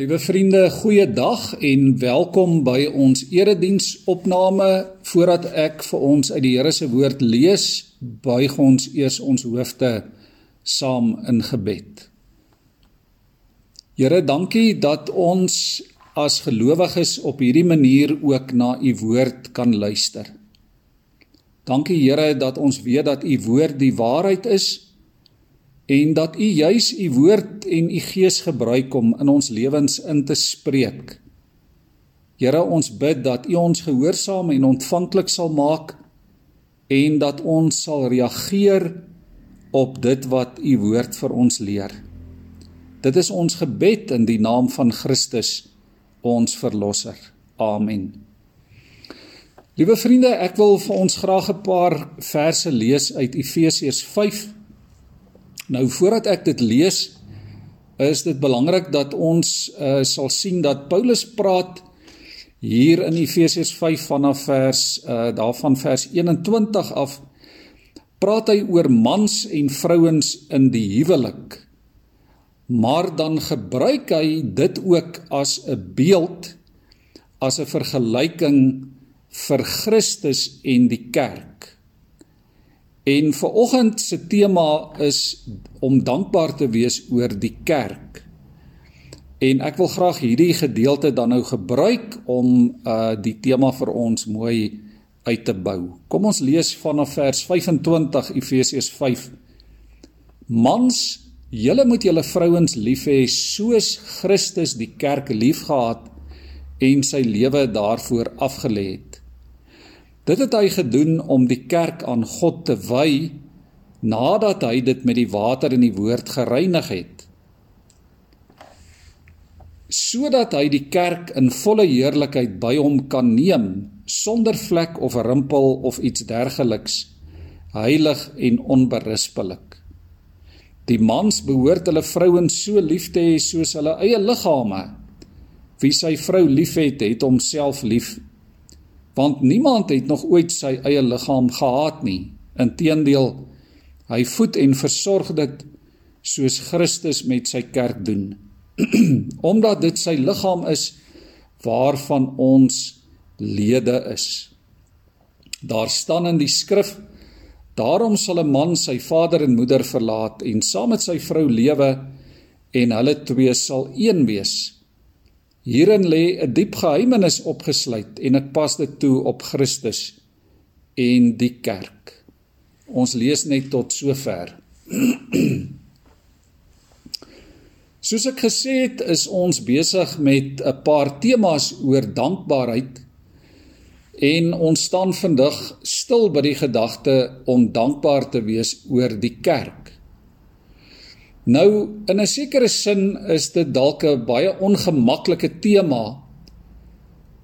Liewe vriende, goeiedag en welkom by ons erediensopname. Voordat ek vir ons uit die Here se woord lees, buig ons eers ons hoofde saam in gebed. Here, dankie dat ons as gelowiges op hierdie manier ook na u woord kan luister. Dankie Here dat ons weet dat u woord die waarheid is en dat u juis u woord en u gees gebruik om in ons lewens in te spreek. Here, ons bid dat u ons gehoorsaam en ontvanklik sal maak en dat ons sal reageer op dit wat u woord vir ons leer. Dit is ons gebed in die naam van Christus, ons verlosser. Amen. Liewe vriende, ek wil vir ons graag 'n paar verse lees uit Efesiërs Nou voordat ek dit lees, is dit belangrik dat ons uh, sal sien dat Paulus praat hier in Efesiërs 5 vanaf vers uh, daarvan vers 21 af praat hy oor mans en vrouens in die huwelik. Maar dan gebruik hy dit ook as 'n beeld as 'n vergelyking vir Christus en die kerk. En vir oggend se tema is om dankbaar te wees oor die kerk. En ek wil graag hierdie gedeelte dan nou gebruik om uh die tema vir ons mooi uit te bou. Kom ons lees vanaf vers 25 Efesiërs 5. Mans, julle moet julle vrouens lief hê soos Christus die kerk liefgehad en sy lewe daarvoor afgelê het. Dit het hy gedoen om die kerk aan God te wy nadat hy dit met die water en die woord gereinig het. Sodat hy die kerk in volle heerlikheid by hom kan neem sonder vlek of rimpel of iets dergeliks, heilig en onberispelik. Die mans behoort hulle vrouens so lief te hê soos hulle eie liggame. Wie sy vrou liefhet, het homself lief want niemand het nog ooit sy eie liggaam gehaat nie. Inteendeel, hy voed en versorg dit soos Christus met sy kerk doen. Omdat dit sy liggaam is waarvan ons lede is. Daar staan in die skrif: Daarom sal 'n man sy vader en moeder verlaat en saam met sy vrou lewe en hulle twee sal een wees. Hierin lê 'n diep geheimenis opgesluit en ek pas dit toe op Christus en die kerk. Ons lees net tot sover. Soos ek gesê het, is ons besig met 'n paar temas oor dankbaarheid en ons staan vandag stil by die gedagte om dankbaar te wees oor die kerk. Nou in 'n sekere sin is dit dalk 'n baie ongemaklike tema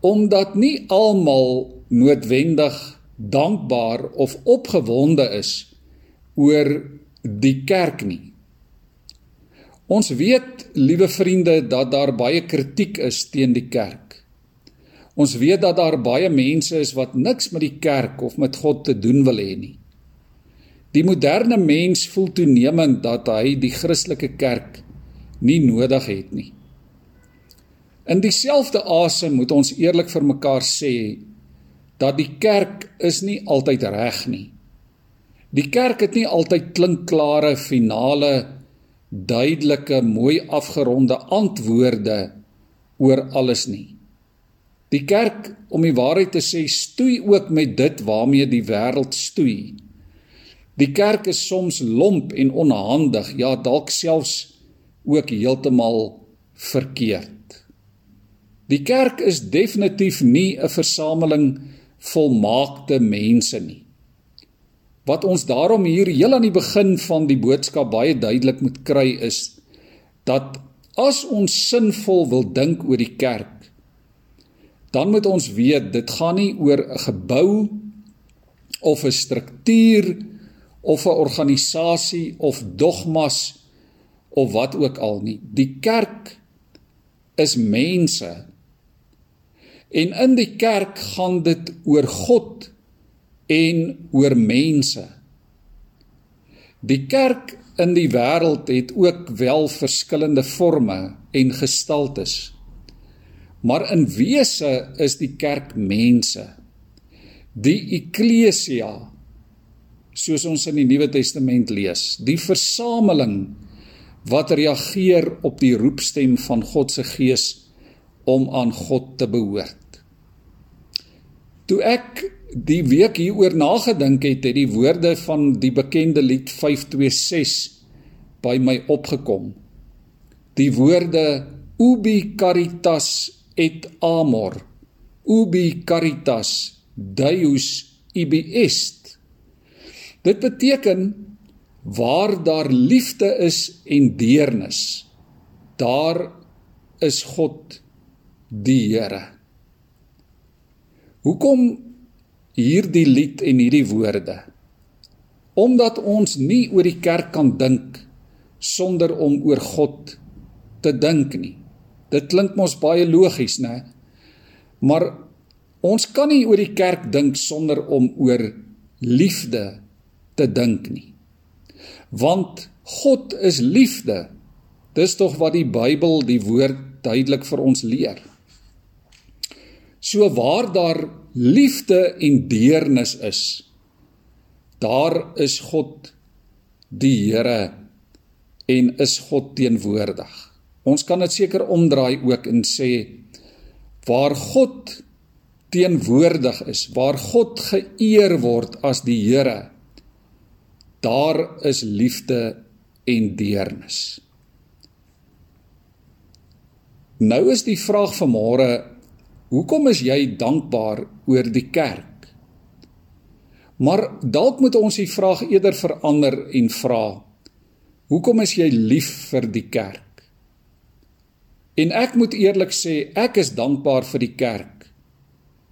omdat nie almal noodwendig dankbaar of opgewonde is oor die kerk nie. Ons weet, liewe vriende, dat daar baie kritiek is teen die kerk. Ons weet dat daar baie mense is wat niks met die kerk of met God te doen wil hê nie. Die moderne mens voel toenemend dat hy die Christelike kerk nie nodig het nie. In dieselfde asem moet ons eerlik vir mekaar sê dat die kerk is nie altyd reg nie. Die kerk het nie altyd klinkklare finale duidelike mooi afgeronde antwoorde oor alles nie. Die kerk om die waarheid te sê stoei ook met dit waarmee die wêreld stoei. Die kerk is soms lomp en onhandig, ja dalk selfs ook heeltemal verkeerd. Die kerk is definitief nie 'n versameling volmaakte mense nie. Wat ons daarom hier heel aan die begin van die boodskap baie duidelik moet kry is dat as ons sinvol wil dink oor die kerk, dan moet ons weet dit gaan nie oor 'n gebou of 'n struktuur of 'n organisasie of dogmas of wat ook al nie. Die kerk is mense. En in die kerk gaan dit oor God en oor mense. Die kerk in die wêreld het ook wel verskillende forme en gestaltes. Maar in wese is die kerk mense. Die eklesia soos ons in die Nuwe Testament lees, die versameling wat reageer op die roepstem van God se Gees om aan God te behoort. Toe ek die week hieroor nagedink het, het die woorde van die bekende lied 526 by my opgekom. Die woorde ubi caritas et amor ubi caritas deus ibi est. Dit beteken waar daar liefde is en deernis, daar is God die Here. Hoekom hierdie lied en hierdie woorde? Omdat ons nie oor die kerk kan dink sonder om oor God te dink nie. Dit klink mos baie logies, né? Maar ons kan nie oor die kerk dink sonder om oor liefde te dink nie. Want God is liefde. Dis tog wat die Bybel, die woord duidelik vir ons leer. So waar daar liefde en deernis is, daar is God die Here en is God teenwoordig. Ons kan dit seker omdraai ook en sê waar God teenwoordig is, waar God geëer word as die Here, daar is liefde en deernis. Nou is die vraag vanmôre Hoekom is jy dankbaar oor die kerk? Maar dalk moet ons die vraag eerder verander en vra: Hoekom is jy lief vir die kerk? En ek moet eerlik sê, ek is dankbaar vir die kerk.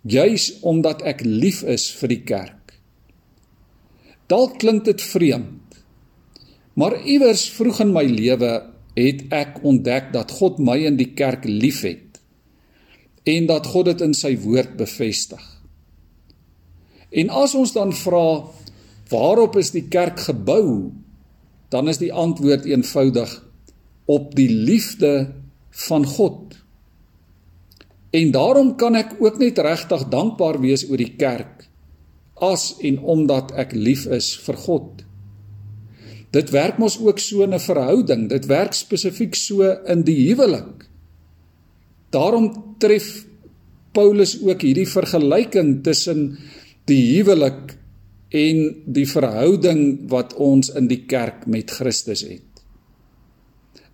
Juis omdat ek lief is vir die kerk. Dalk klink dit vreemd. Maar iewers vroeg in my lewe het ek ontdek dat God my in die kerk liefhet en dat God dit in sy woord bevestig. En as ons dan vra waarop is die kerk gebou? Dan is die antwoord eenvoudig op die liefde van God. En daarom kan ek ook net regtig dankbaar wees oor die kerk as en omdat ek lief is vir God. Dit werk mos ook so in 'n verhouding, dit werk spesifiek so in die huwelik. Daarom tref Paulus ook hierdie vergelyking tussen die huwelik en die verhouding wat ons in die kerk met Christus het.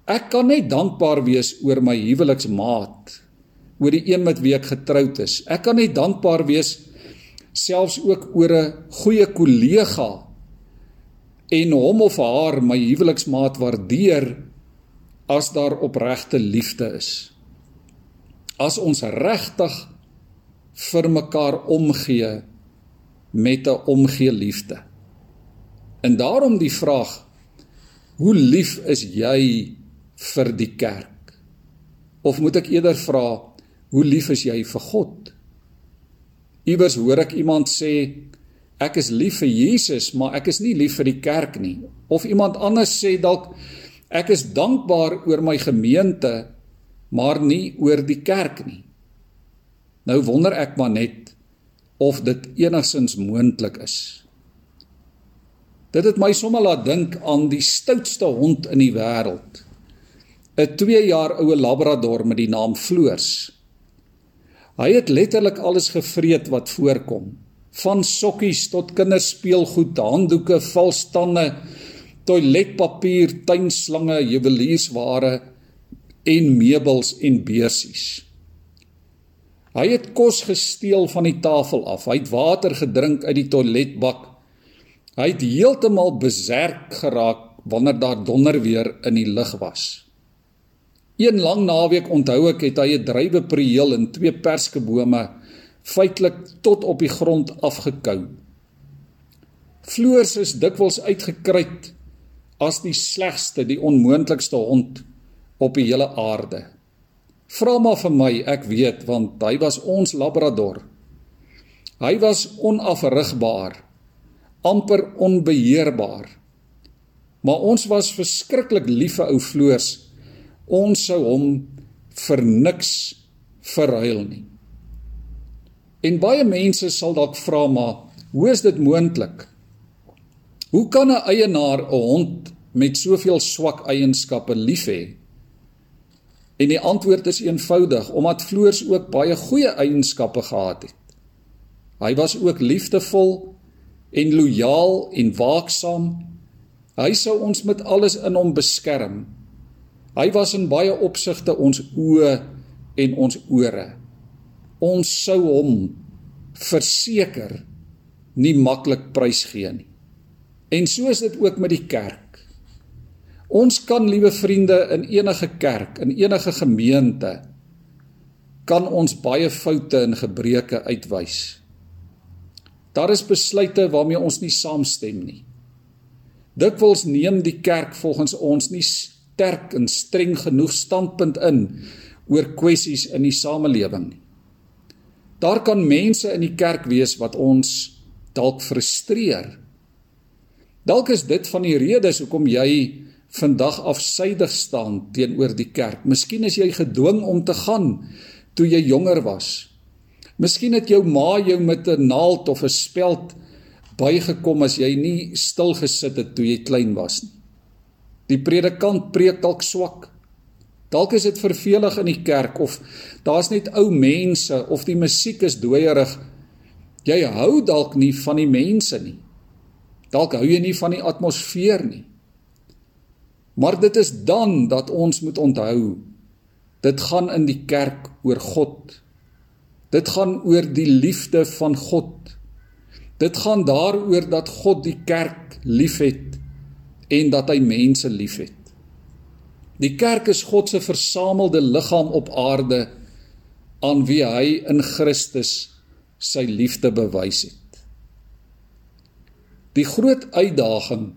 Ek kan net dankbaar wees oor my huweliksmaat, oor die een met wie ek getroud is. Ek kan net dankbaar wees selfs ook oor 'n goeie kollega en hom of haar my huweliksmaat waardeer as daar opregte liefde is as ons regtig vir mekaar omgee met 'n omgee liefde. En daarom die vraag: Hoe lief is jy vir die kerk? Of moet ek eerder vra: Hoe lief is jy vir God? Iewers hoor ek iemand sê: Ek is lief vir Jesus, maar ek is nie lief vir die kerk nie. Of iemand anders sê dalk: Ek is dankbaar oor my gemeente, maar nie oor die kerk nie. Nou wonder ek maar net of dit enigsins moontlik is. Dit het my sommer laat dink aan die stoutste hond in die wêreld. 'n 2 jaar oue labrador met die naam Floors. Hy het letterlik alles gevreet wat voorkom, van sokkies tot kinderspeelgoed, handdoeke, valstande, toiletpapier, tuinslange, juweliersware en meubels en beursies. Hy het kos gesteel van die tafel af. Hy het water gedrink uit die toiletbak. Hy het heeltemal beserk geraak wanneer daar donder weer in die lug was. Een lang naweek onthou ek het hy 'n drywe prieel en twee perskebome feitelik tot op die grond afgekou. Floors is dikwels uitgekruit as die slegste, die onmoontlikste hond op die hele aarde. Vra maar vir my, ek weet want hy was ons labrador. Hy was onafrigbaar, amper onbeheerbaar. Maar ons was verskriklik lief vir ou Floors. Ons sou hom vir niks verruil nie. En baie mense sal dalk vra maar hoe is dit moontlik? Hoe kan 'n eienaar 'n hond met soveel swak eienskappe lief hê? En die antwoord is eenvoudig, omdat Floors ook baie goeie eienskappe gehad het. Hy was ook liefdevol en lojaal en waaksaam. Hy sou ons met alles in hom beskerm. Hy was in baie opsigte ons oë en ons ore. Ons sou hom verseker nie maklik prysgee nie. En so is dit ook met die kerk. Ons kan, liewe vriende, in enige kerk, in enige gemeente kan ons baie foute en gebreke uitwys. Daar is besluite waarmee ons nie saamstem nie. Dikwels neem die kerk volgens ons nie sterk en streng genoeg standpunt in oor kwessies in die samelewing nie. Daar kan mense in die kerk wees wat ons dalk frustreer. Dalk is dit van die redes hoekom jy vandag afsydig staan teenoor die kerk. Miskien is jy gedwing om te gaan toe jy jonger was. Miskien het jou ma jou met 'n naald of 'n speld bygekom as jy nie stil gesit het toe jy klein was nie. Die predikant preek dalk swak. Dalk is dit vervelig in die kerk of daar's net ou mense of die musiek is dooierig. Jy hou dalk nie van die mense nie. Dalk hou jy nie van die atmosfeer nie. Maar dit is dan dat ons moet onthou dit gaan in die kerk oor God. Dit gaan oor die liefde van God. Dit gaan daaroor dat God die kerk liefhet en dat hy mense liefhet. Die kerk is God se versamelde liggaam op aarde aan wie hy in Christus sy liefde bewys het. Die groot uitdaging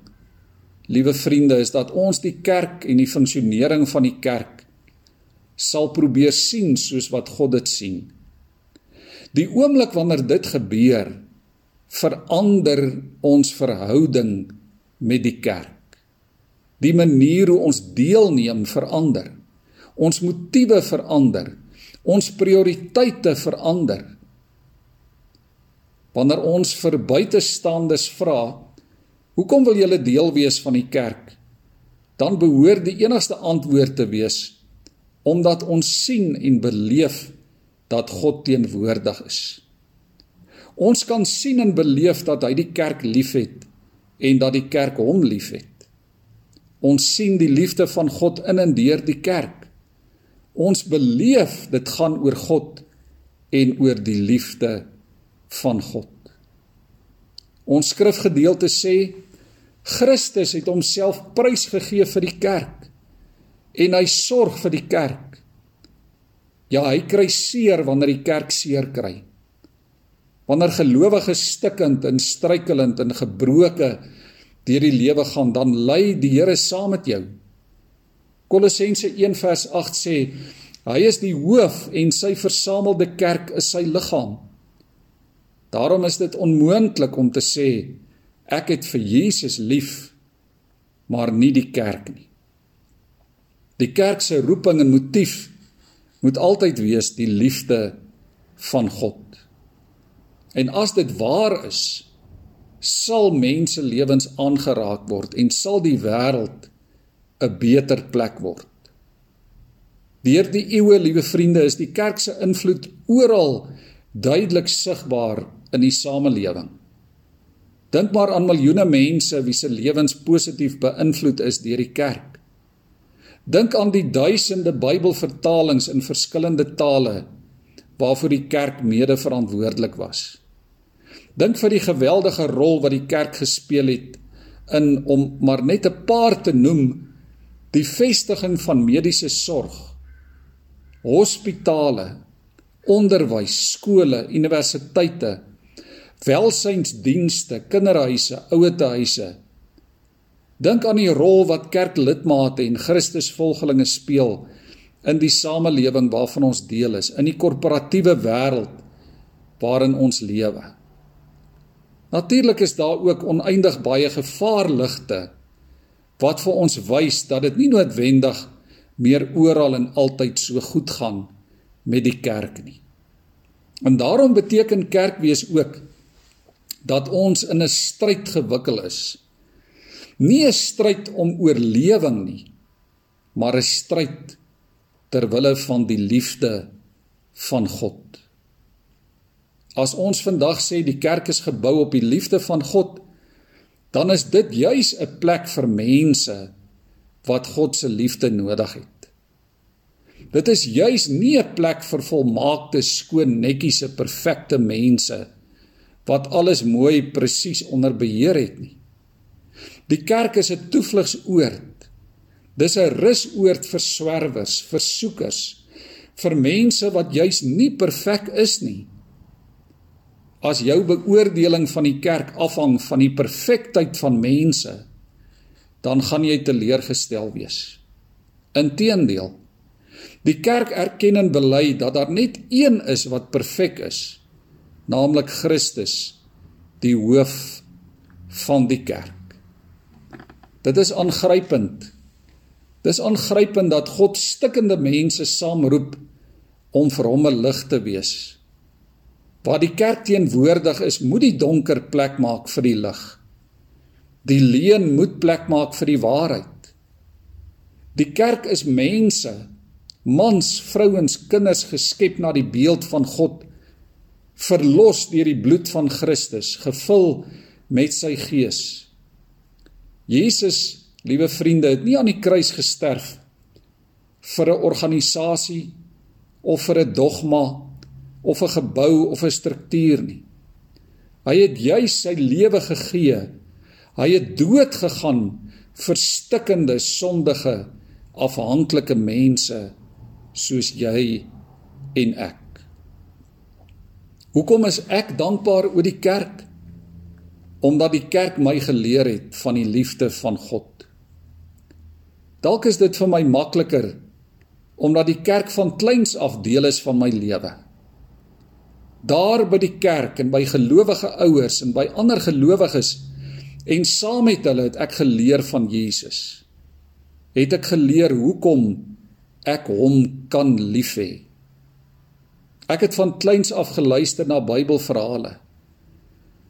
liewe vriende, is dat ons die kerk en die funksionering van die kerk sal probeer sien soos wat God dit sien. Die oomblik wanneer dit gebeur, verander ons verhouding met die kerk. Die manier hoe ons deelneem verander. Ons motiewe verander. Ons prioriteite verander. Wanneer ons vir buitestandes vra, Hoekom wil julle deel wees van die kerk? Dan behoort die enigste antwoord te wees omdat ons sien en beleef dat God teenwoordig is. Ons kan sien en beleef dat hy die kerk liefhet en dat die kerk hom liefhet. Ons sien die liefde van God in en deur die kerk. Ons beleef dit gaan oor God en oor die liefde van God. Ons skrifgedeelte sê Christus het homself prysgegee vir die kerk en hy sorg vir die kerk. Ja, hy kry seer wanneer die kerk seer kry. Wanneer gelowiges stikkend en struikelend en gebroke deur die lewe gaan, dan lei die Here saam met jou. Kolossense 1 vers 8 sê hy is die hoof en sy versamelde kerk is sy liggaam. Daarom is dit onmoontlik om te sê ek het vir Jesus lief, maar nie die kerk nie. Die kerk se roeping en motief moet altyd wees die liefde van God. En as dit waar is, sal mense lewens aangeraak word en sal die wêreld 'n beter plek word. Deur die eeue, liewe vriende, is die kerk se invloed oral duidelik sigbaar in die samelewing. Dink maar aan miljoene mense wie se lewens positief beïnvloed is deur die kerk. Dink aan die duisende Bybelvertalings in verskillende tale waarvoor die kerk mede-verantwoordelik was. Dink vir die geweldige rol wat die kerk gespeel het in om maar net 'n paar te noem die vestiging van mediese sorg, hospitale, onderwys, skole, universiteite welsynsdienste, kinderhuise, ouetehuise. Dink aan die rol wat kerklidmate en Christusvolgelinge speel in die samelewing waarvan ons deel is, in die korporatiewe wêreld waarin ons lewe. Natuurlik is daar ook oneindig baie gevaarligte wat vir ons wys dat dit nie noodwendig meer oral en altyd so goed gaan met die kerk nie. En daarom beteken kerk wees ook dat ons in 'n stryd gewikkel is. Nie 'n stryd om oorlewing nie, maar 'n stryd ter wille van die liefde van God. As ons vandag sê die kerk is gebou op die liefde van God, dan is dit juis 'n plek vir mense wat God se liefde nodig het. Dit is juis nie 'n plek vir volmaakte, skoon, netjiese, perfekte mense wat alles mooi presies onder beheer het nie. Die kerk is 'n toevlugsoord. Dis 'n rusoord vir swerwers, vir soekers, vir mense wat juis nie perfek is nie. As jou beoordeling van die kerk afhang van die perfektheid van mense, dan gaan jy teleurgestel wees. Inteendeel, die kerk erken en bely dat daar net een is wat perfek is, naamlik Christus, die hoof van die kerk. Dit is aangrypend. Dis aangrypend dat God stikkende mense saamroep om vir hom 'n lig te wees Waar die kerk teenwoordig is, moet die donker plek maak vir die lig. Die leuen moet plek maak vir die waarheid. Die kerk is mense, mans, vrouens, kinders geskep na die beeld van God, verlos deur die bloed van Christus, gevul met sy gees. Jesus, liewe vriende, het nie aan die kruis gesterf vir 'n organisasie of vir 'n dogma of 'n gebou of 'n struktuur nie. Hy het juis sy lewe gegee. Hy het dood gegaan vir stikkende, sondige, afhanklike mense soos jy en ek. Hoekom is ek dankbaar oor die kerk? Omdat die kerk my geleer het van die liefde van God. Dalk is dit vir my makliker omdat die kerk van kleins af deel is van my lewe daar by die kerk en by gelowige ouers en by ander gelowiges en saam met hulle het ek geleer van Jesus. Het ek geleer hoekom ek hom kan lief hê. Ek het van kleins af geluister na Bybelverhale.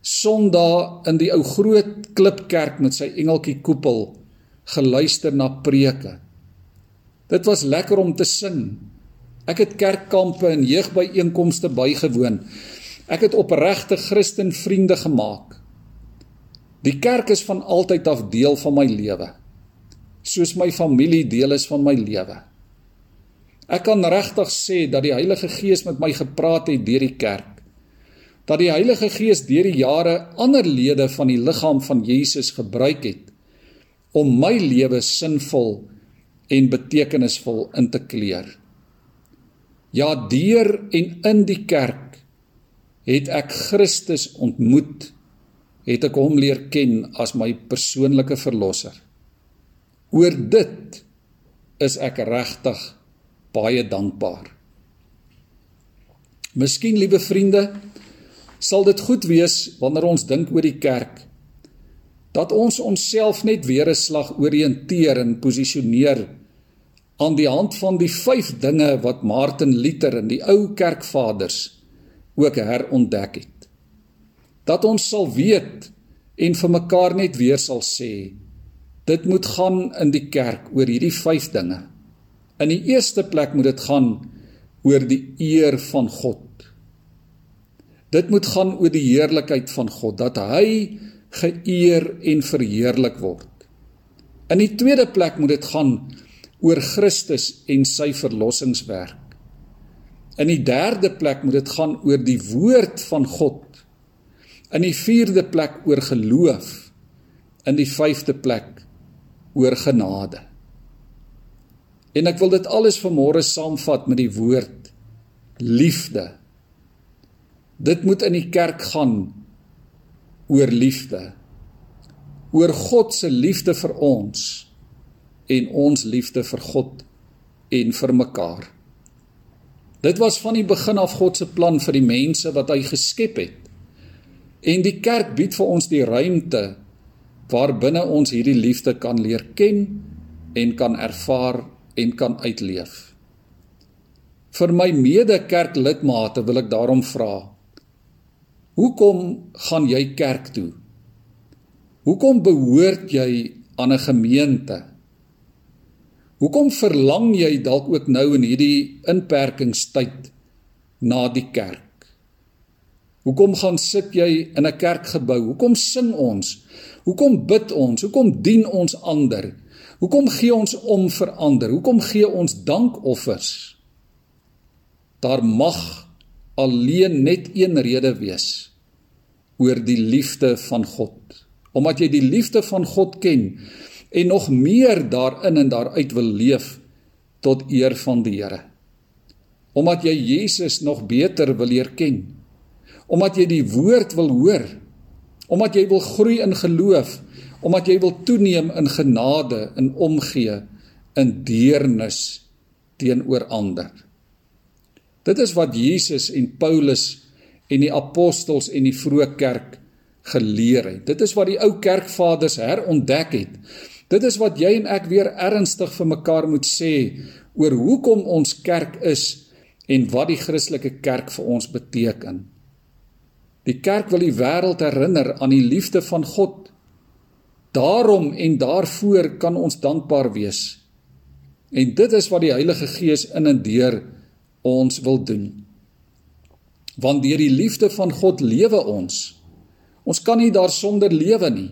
Sondag in die ou groot klipkerk met sy engeltjie koepel geluister na preke. Dit was lekker om te sing. Ek het kerkkampe en jeugbyeenkomste bygewoon. Ek het opregte Christen vriende gemaak. Die kerk is van altyd af deel van my lewe. Soos my familie deel is van my lewe. Ek kan regtig sê dat die Heilige Gees met my gepraat het deur die kerk. Dat die Heilige Gees deur die jare ander lede van die liggaam van Jesus gebruik het om my lewe sinvol en betekenisvol in te kleur. Ja, deur en in die kerk het ek Christus ontmoet, het ek hom leer ken as my persoonlike verlosser. Oor dit is ek regtig baie dankbaar. Miskien liewe vriende, sal dit goed wees wanneer ons dink oor die kerk dat ons onsself net weer 'n slag oriënteer en posisioneer aan die hand van die 5 dinge wat Martin Luther en die ou kerkvaders ook herontdek het. Dat ons sal weet en vir mekaar net weer sal sê dit moet gaan in die kerk oor hierdie 5 dinge. In die eerste plek moet dit gaan oor die eer van God. Dit moet gaan oor die heerlikheid van God dat hy geëer en verheerlik word. In die tweede plek moet dit gaan oor Christus en sy verlossingswerk. In die derde plek moet dit gaan oor die woord van God. In die vierde plek oor geloof. In die vyfde plek oor genade. En ek wil dit alles vanmôre saamvat met die woord liefde. Dit moet in die kerk gaan oor liefde. Oor God se liefde vir ons en ons liefde vir God en vir mekaar. Dit was van die begin af God se plan vir die mense wat hy geskep het. En die kerk bied vir ons die ruimte waarbinne ons hierdie liefde kan leer ken en kan ervaar en kan uitleef. Vir my mede-kerklidmate wil ek daarom vra: Hoekom gaan jy kerk toe? Hoekom behoort jy aan 'n gemeente? Hoekom verlang jy dalk ook nou in hierdie inperkingstyd na die kerk? Hoekom gaan sit jy in 'n kerkgebou? Hoekom sing ons? Hoekom bid ons? Hoekom dien ons ander? Hoekom gee ons om vir ander? Hoekom gee ons dankoffers? Daar mag alleen net een rede wees oor die liefde van God. Omdat jy die liefde van God ken en nog meer daarin en daaruit wil leef tot eer van die Here. Omdat jy Jesus nog beter wil leer ken omdat jy die woord wil hoor, omdat jy wil groei in geloof, omdat jy wil toeneem in genade, in omgee, in deernis teenoor ander. Dit is wat Jesus en Paulus en die apostels en die vroeë kerk geleer het. Dit is wat die ou kerkvaders herontdek het. Dit is wat jy en ek weer ernstig vir mekaar moet sê oor hoekom ons kerk is en wat die Christelike kerk vir ons beteken. Die kerk wil die wêreld herinner aan die liefde van God. Daarom en daarvoor kan ons dankbaar wees. En dit is wat die Heilige Gees in en deur ons wil doen. Want deur die liefde van God lewe ons. Ons kan nie daarsonder lewe nie.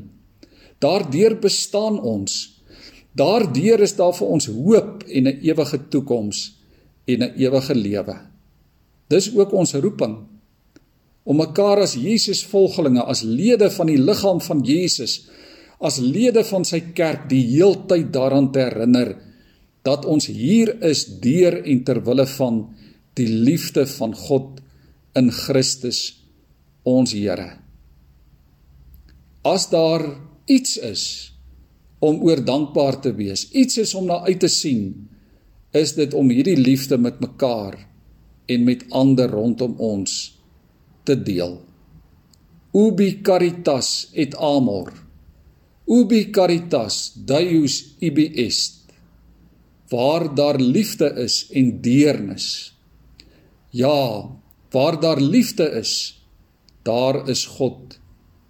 Daardeur bestaan ons. Daardeur is daar vir ons hoop en 'n ewige toekoms en 'n ewige lewe. Dis ook ons roeping om mekaar as Jesus volgelinge as lede van die liggaam van Jesus as lede van sy kerk die heeltyd daaraan te herinner dat ons hier is deur en ter wille van die liefde van God in Christus ons Here. As daar iets is om oor dankbaar te wees, iets is om na uit te sien, is dit om hierdie liefde met mekaar en met ander rondom ons te deel. Ubi caritas et amor. Ubi caritas Deus ibi est. Waar daar liefde is en deernis. Ja, waar daar liefde is, daar is God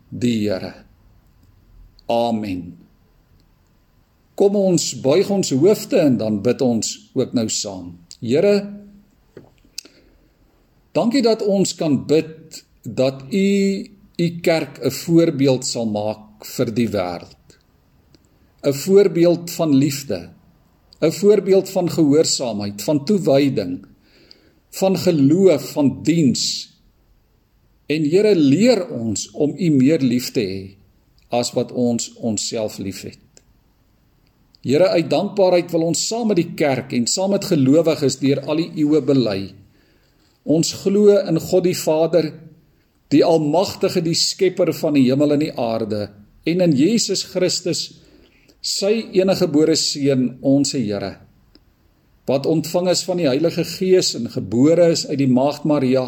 die Here. Amen. Kom ons buig ons hoofde en dan bid ons ook nou saam. Here Dankie dat ons kan bid dat u u kerk 'n voorbeeld sal maak vir die wêreld. 'n Voorbeeld van liefde, 'n voorbeeld van gehoorsaamheid, van toewyding, van geloof, van diens. En Here leer ons om u meer lief te hê as wat ons onsself liefhet. Here uit dankbaarheid wil ons saam met die kerk en saam met gelowiges deur al die eeue bely Ons glo in God die Vader, die almagtige, die skepper van die hemel en die aarde, en in Jesus Christus, sy enige gebore seun, ons Here, wat ontvang is van die Heilige Gees en gebore is uit die Maagd Maria,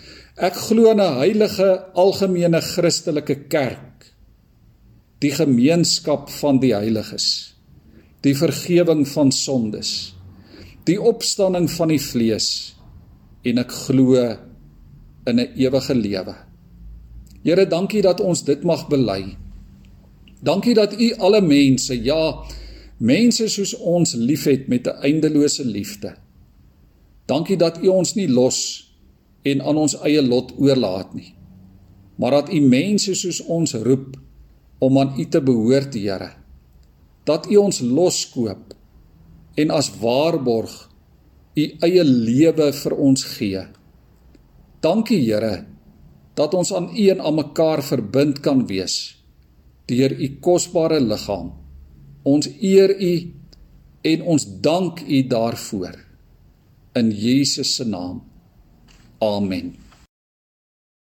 ek glo in 'n heilige algemene christelike kerk die gemeenskap van die heiliges die vergifnis van sondes die opstanding van die vlees en ek glo in 'n ewige lewe. Here, dankie dat ons dit mag bely. Dankie dat U alle mense, ja, mense soos ons liefhet met 'n eindelose liefde. Dankie dat U ons nie los en aan ons eie lot oorlaat nie. Maar dat U mense soos ons roep om aan U te behoort, Here. Dat U ons loskoop en as waarborg u eie lewe vir ons gee. Dankie Here dat ons aan u en aan mekaar verbind kan wees deur u kosbare liggaam. Ons eer u en ons dank u daarvoor. In Jesus se naam. Amen.